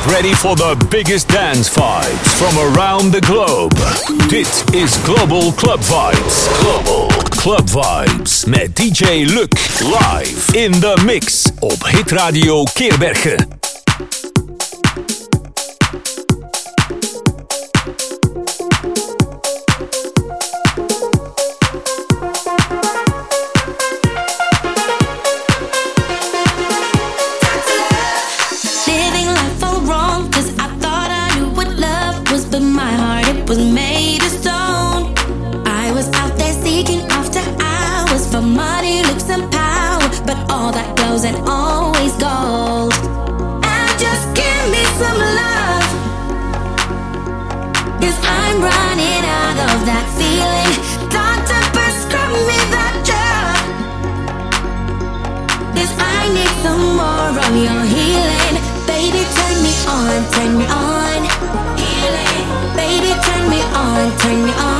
Get ready for the biggest dance vibes from around the globe. Dit is Global Club Vibes. Global Club Vibes met DJ Luc live in the mix op Hit Radio Keerbergen. turn me on.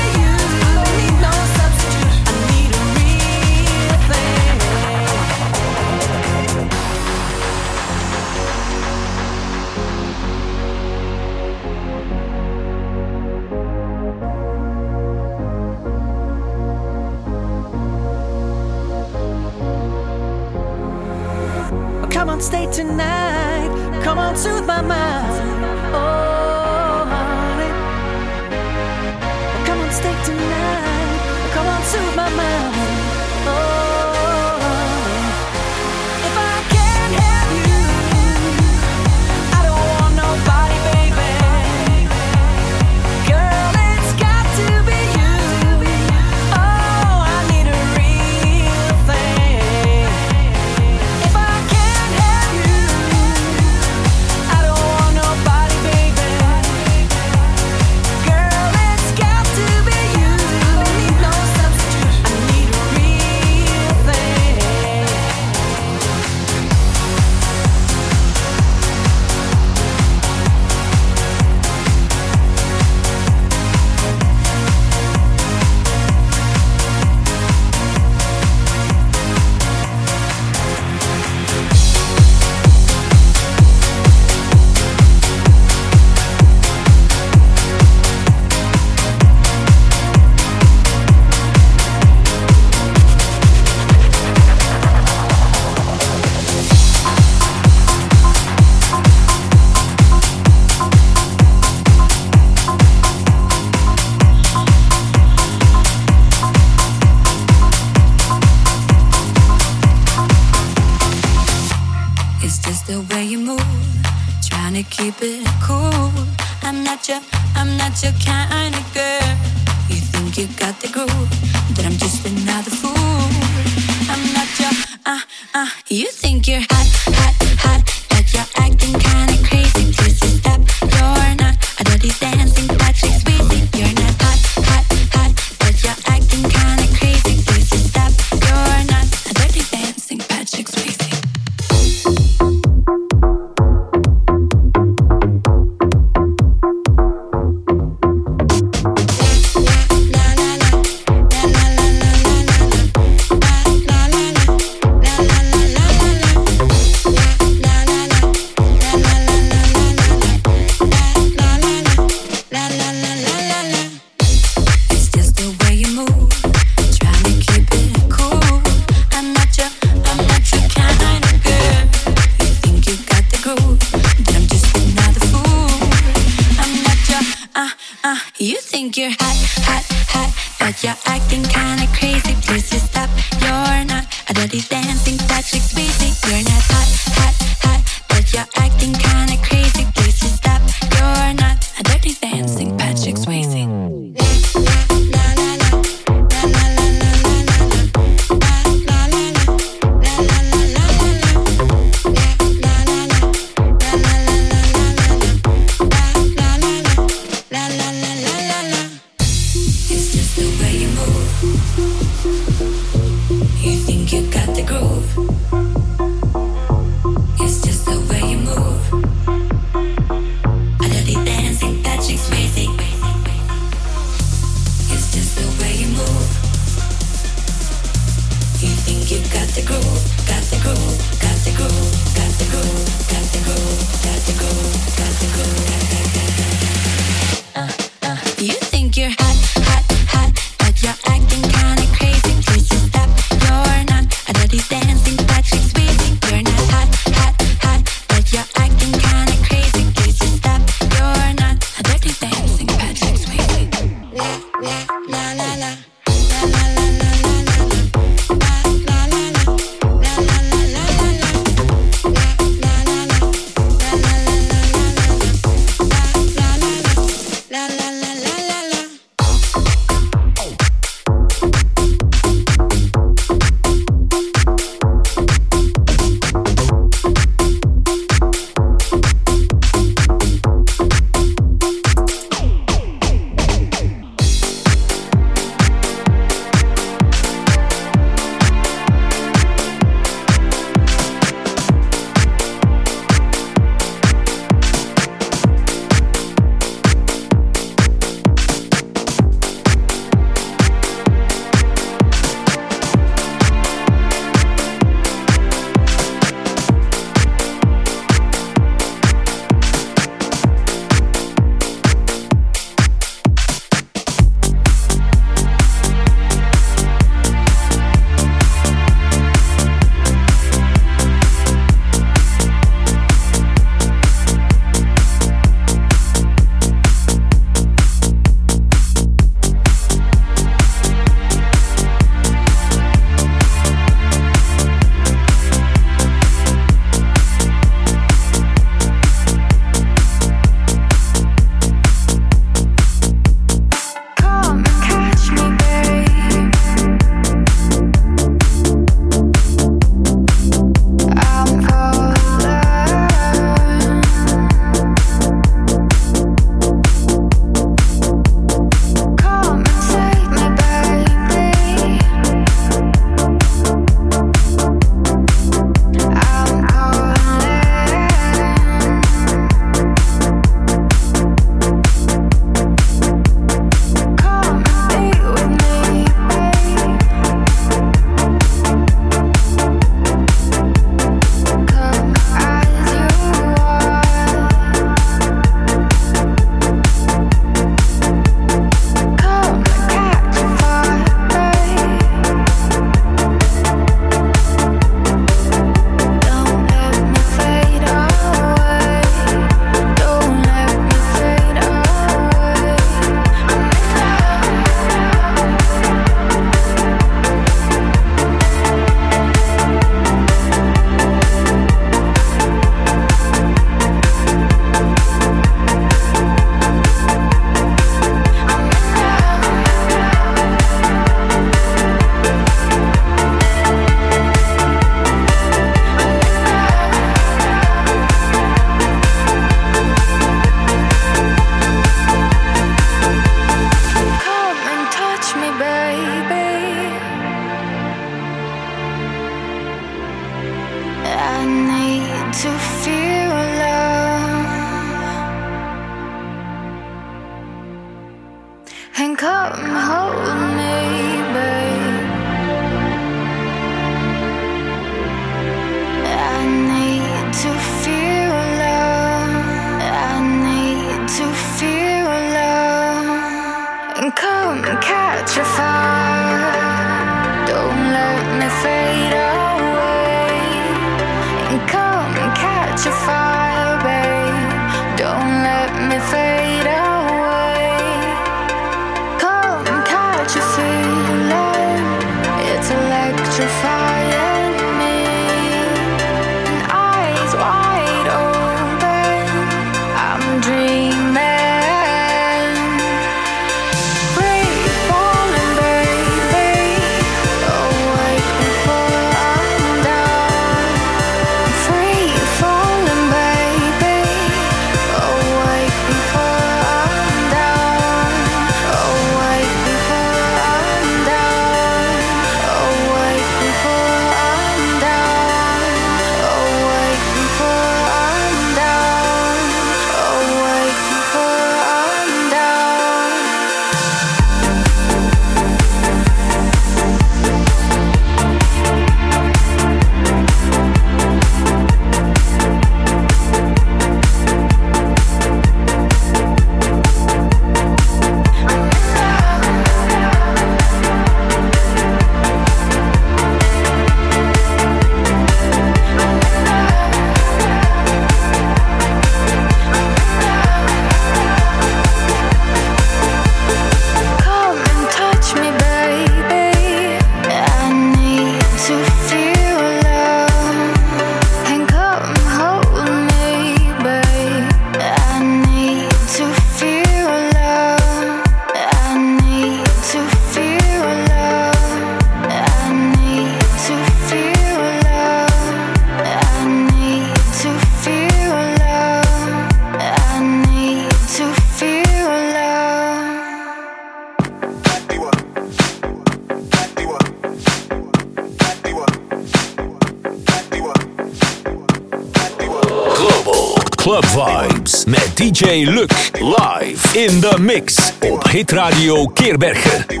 Luk live in de mix op Hit Radio Keerbergen.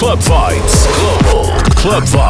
Club Vibes. Global Club Vibes.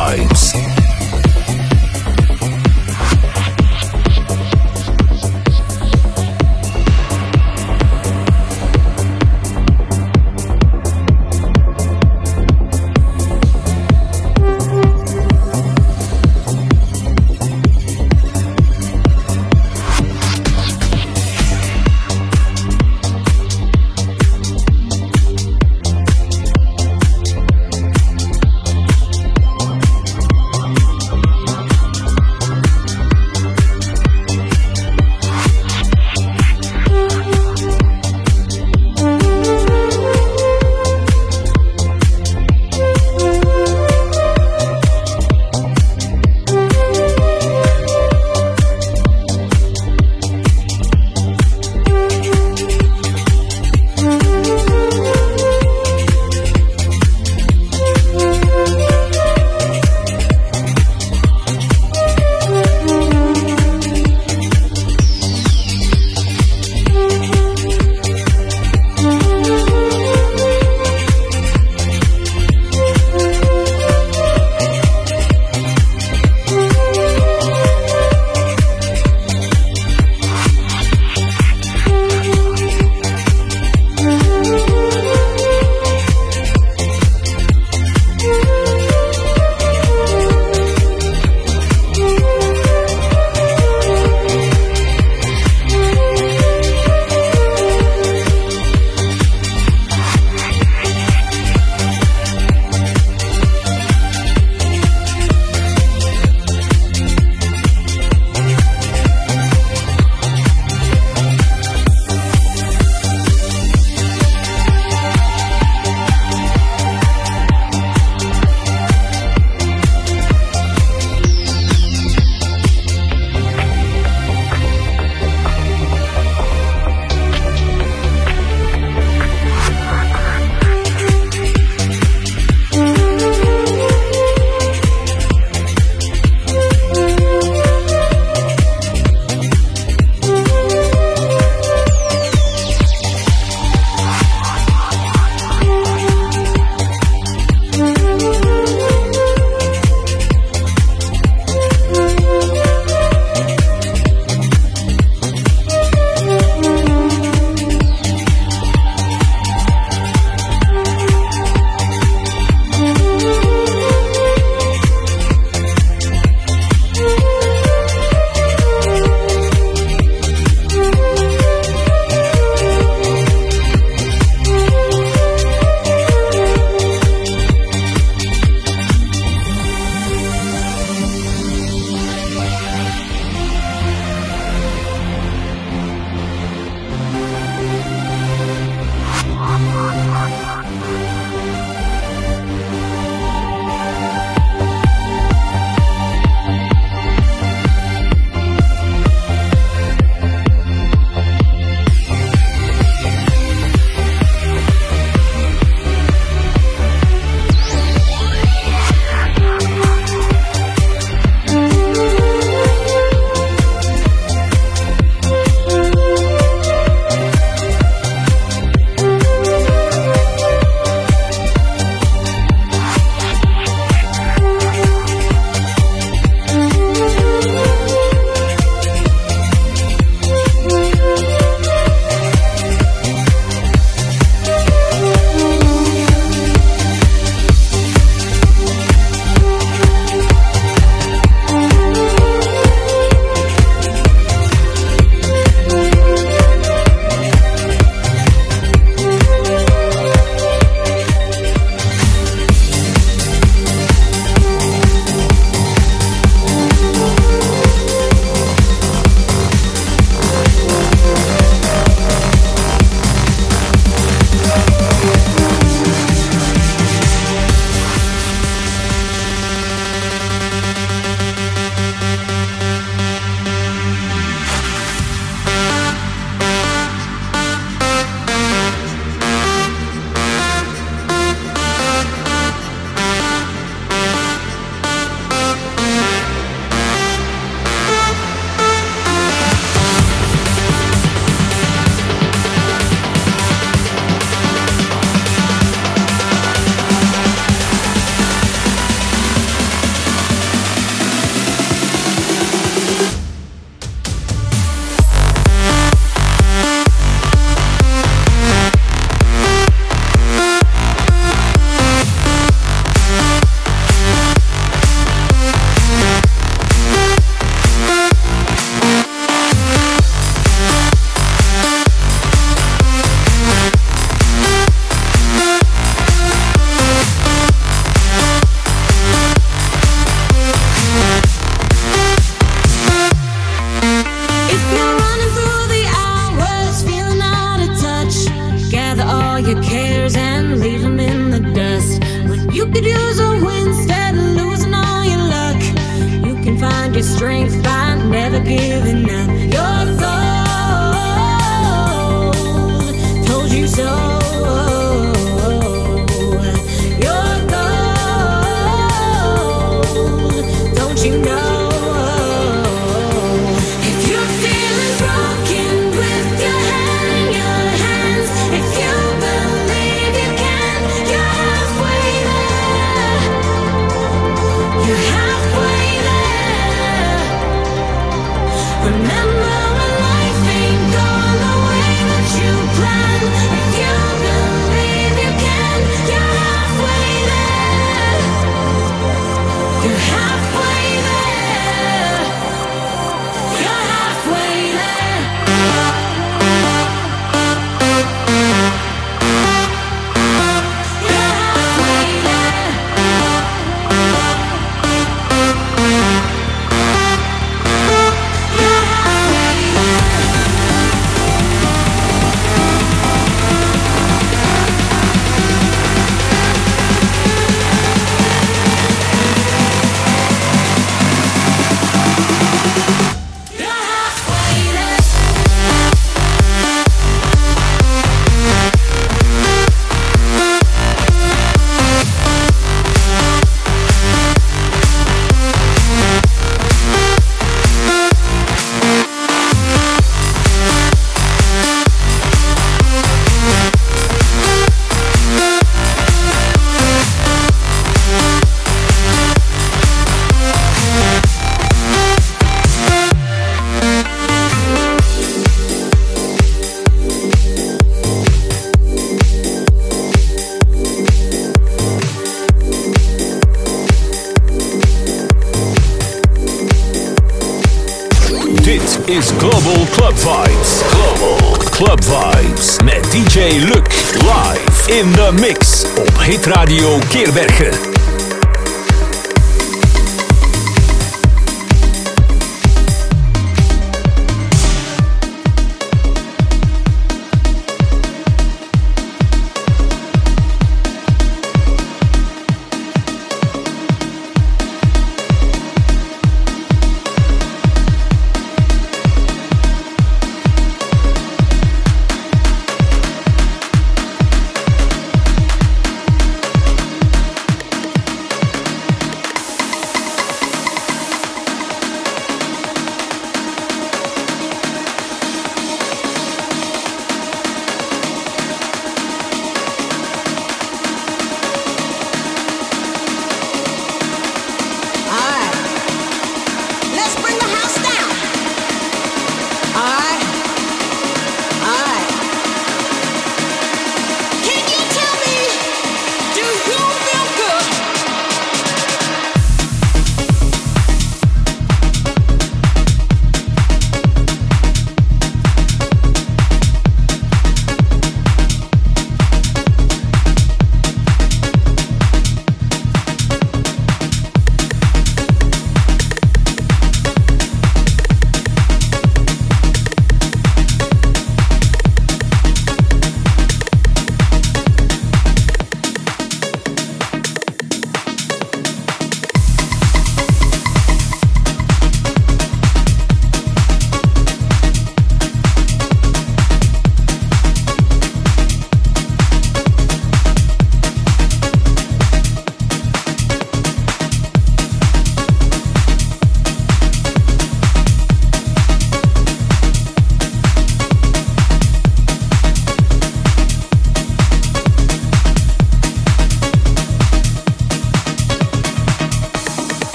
Radio Keerbergen.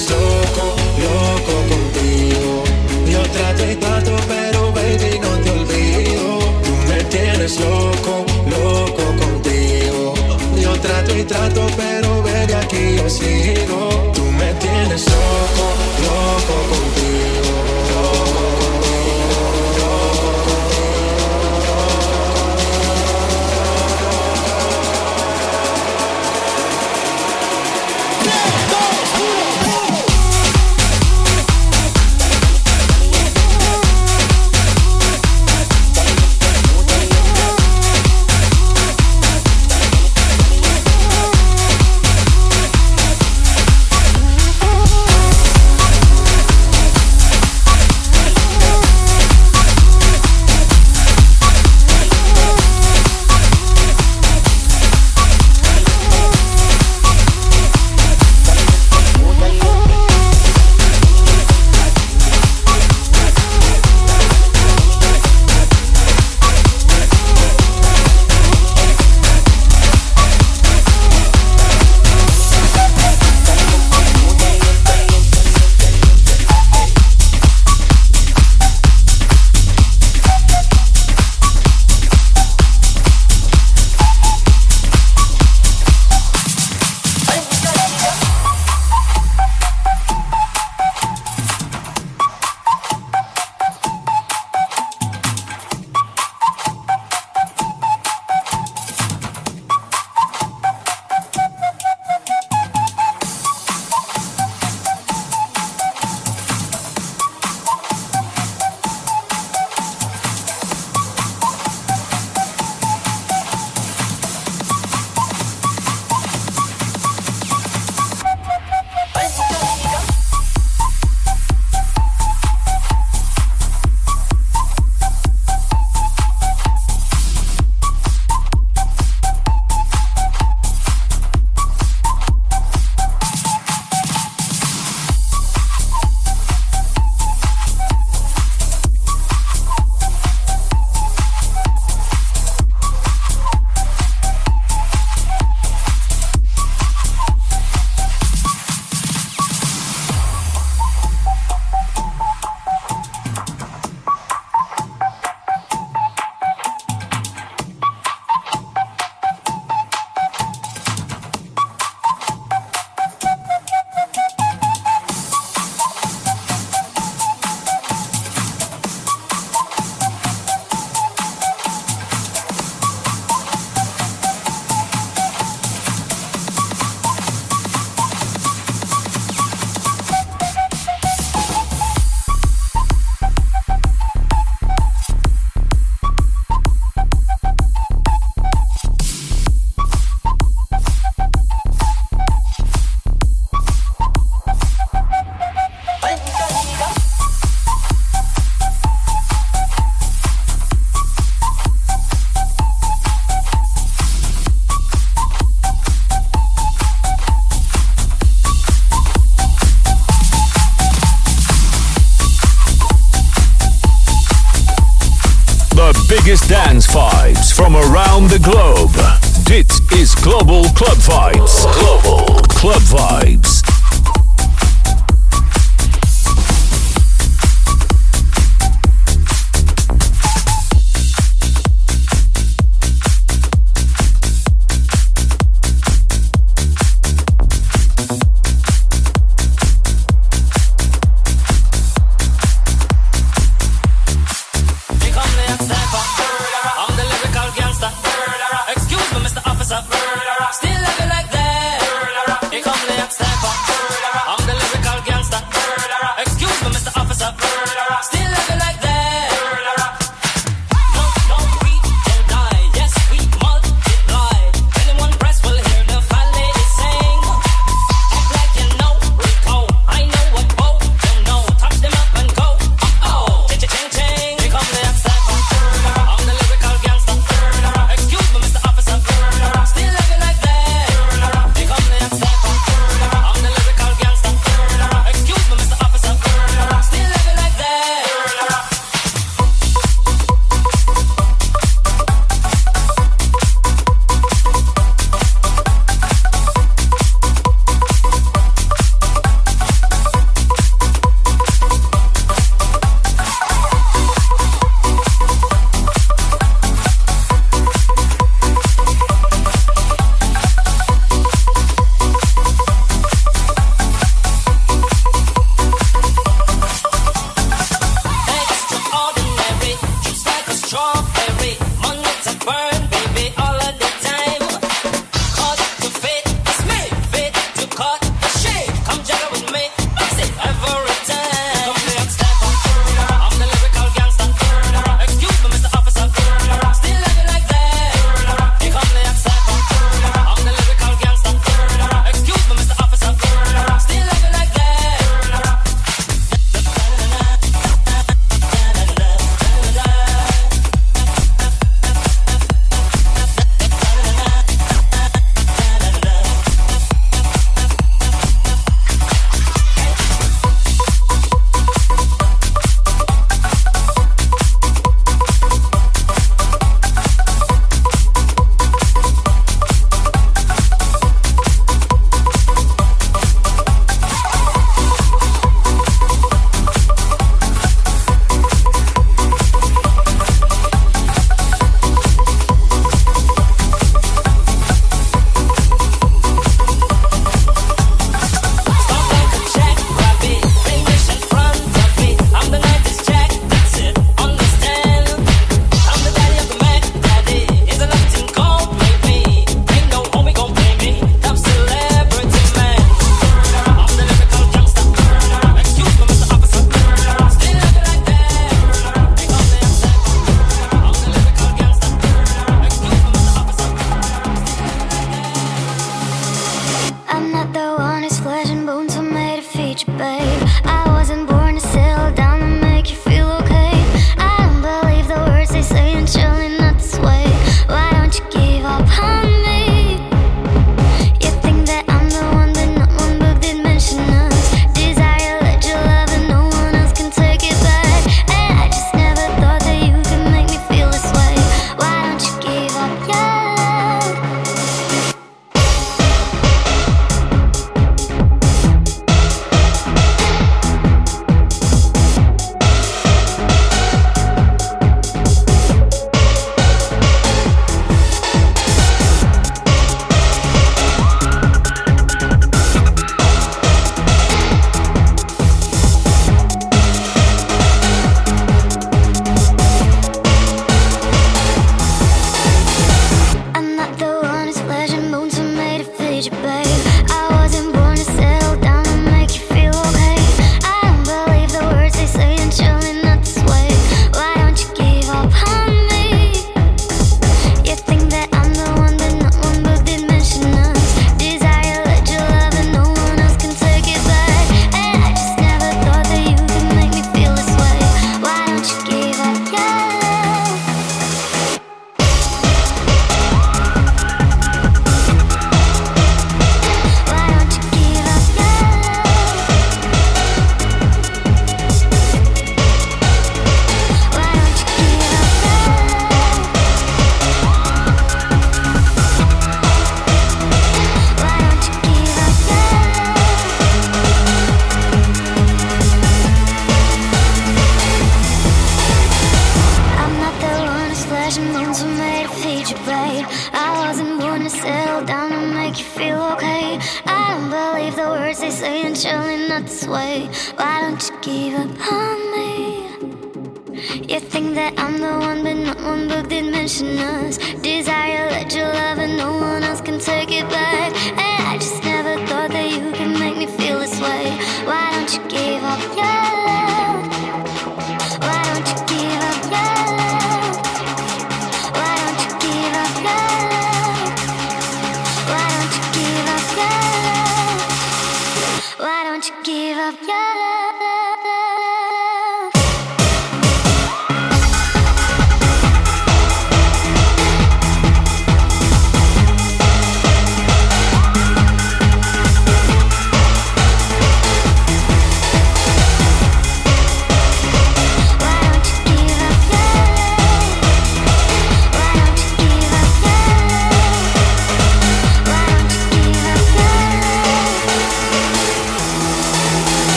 loco, loco contigo. Yo trato y trato, pero baby, no te olvido. Tú me tienes loco, loco contigo. Yo trato y trato, pero baby, aquí yo sigo. Tú me tienes loco, loco contigo.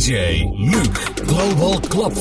DJ Luke Global Club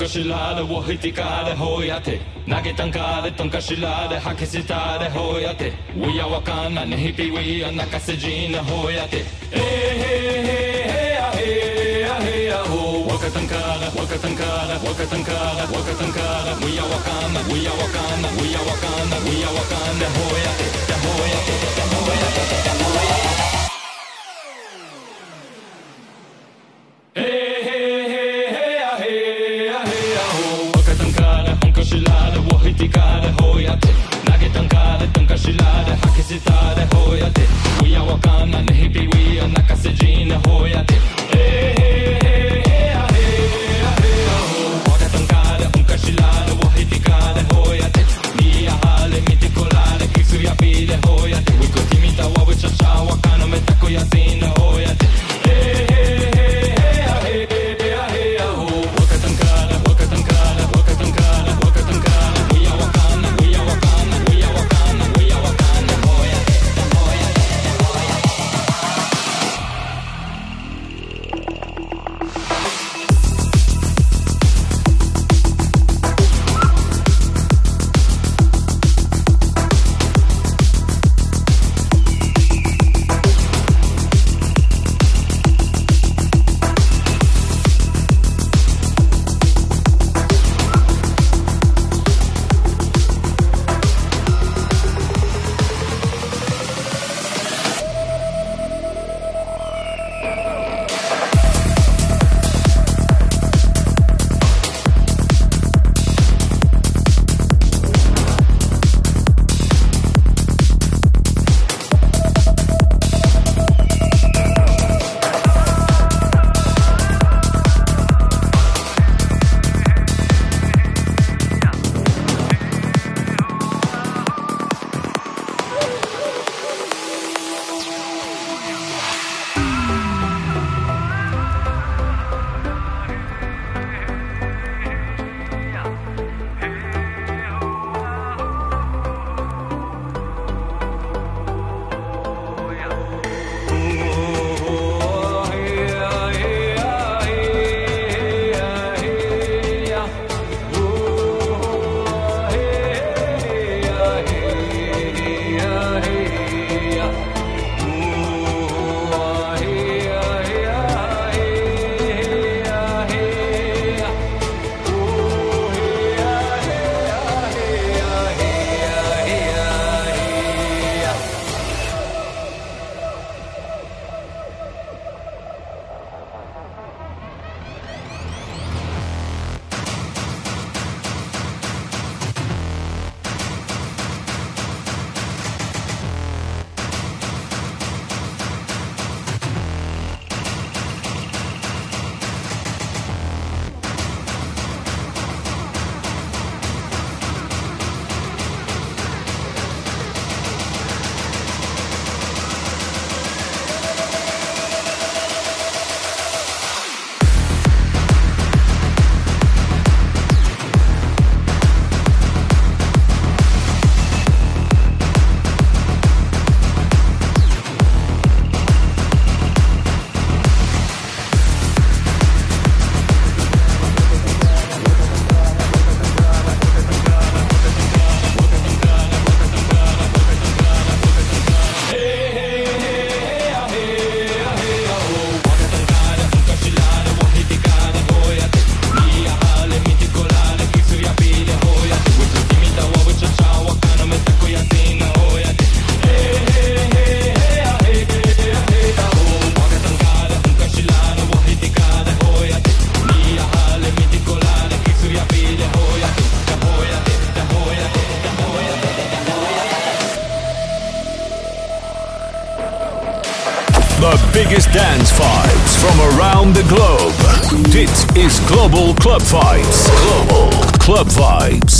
kasilade wo hitikade hoyate nagetankade tonkasilade hakisitade hoyate wiya wakana nihipi wiya nakasejina hoyate Wakatankara, Wakatankara, Wakatankara, Wakatankara, we are Wakanda, we are Wakanda, we are Wakanda, we are Wakanda, Hoya, the Hoya, the Hoya, the Hoya, the Hoya. Global Club Vibes. Global Club Vibes.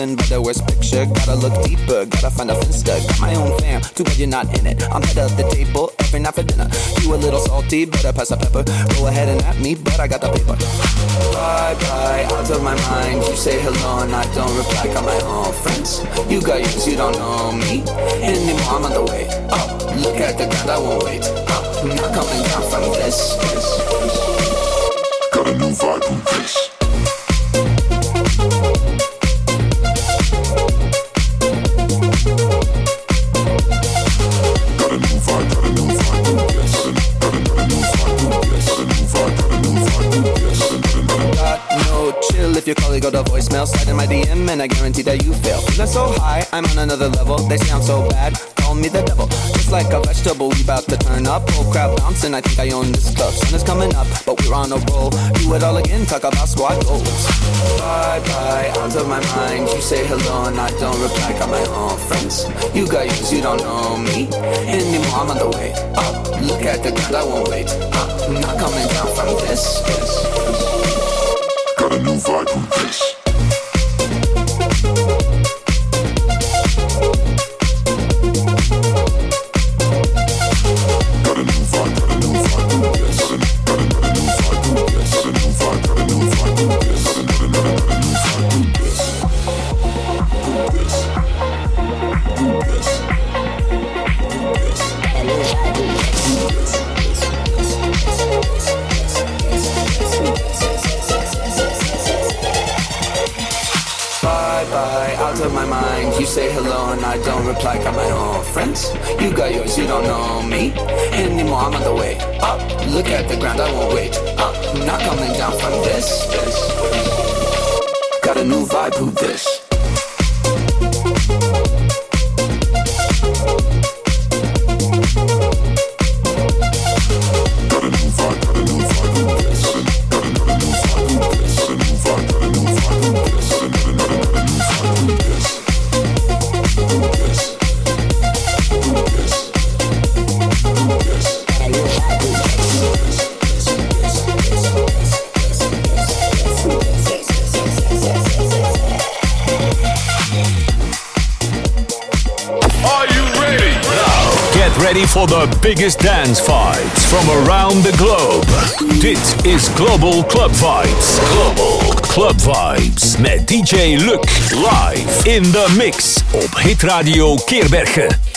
A person by the worst picture. Gotta look deeper, gotta find a finsta. Got my own fam, too bad you're not in it. I'm head of the table every night for dinner. You a little salty, better pass the pepper. Go ahead and at me, but I got the paper. Bye bye, out of my mind. You say hello and I don't reply. Got my own friends. You got yours, you don't know me anymore. I'm on the way up. Look at the ground, I won't wait oh, up. Not coming down from this. Got a new vibe with this. And I guarantee that you fail. Feeling so high, I'm on another level. They I'm so bad, call me the devil. Just like a vegetable, we bout to turn up. Oh crap, bouncing, I think I own this club. Sun is coming up, but we're on a roll. Do it all again, talk about squad goals. Bye bye, out of my mind. You say hello and I don't reply. Got my own friends. You got yours, you don't know me anymore. I'm on the way up. Look at the ground, I won't wait up. Not coming down from this. got a new vibe with this. You say hello and I don't reply. Got my own friends. You got yours, you don't know me anymore. I'm on the way up. Look at the ground, I won't wait up. Not coming down from this. this. Got a new vibe, who this? For the biggest dance vibes from around the globe. Dit is Global Club Vibes. Global Club Vibes met DJ Luc live in the mix op Hit Radio Keerbergen.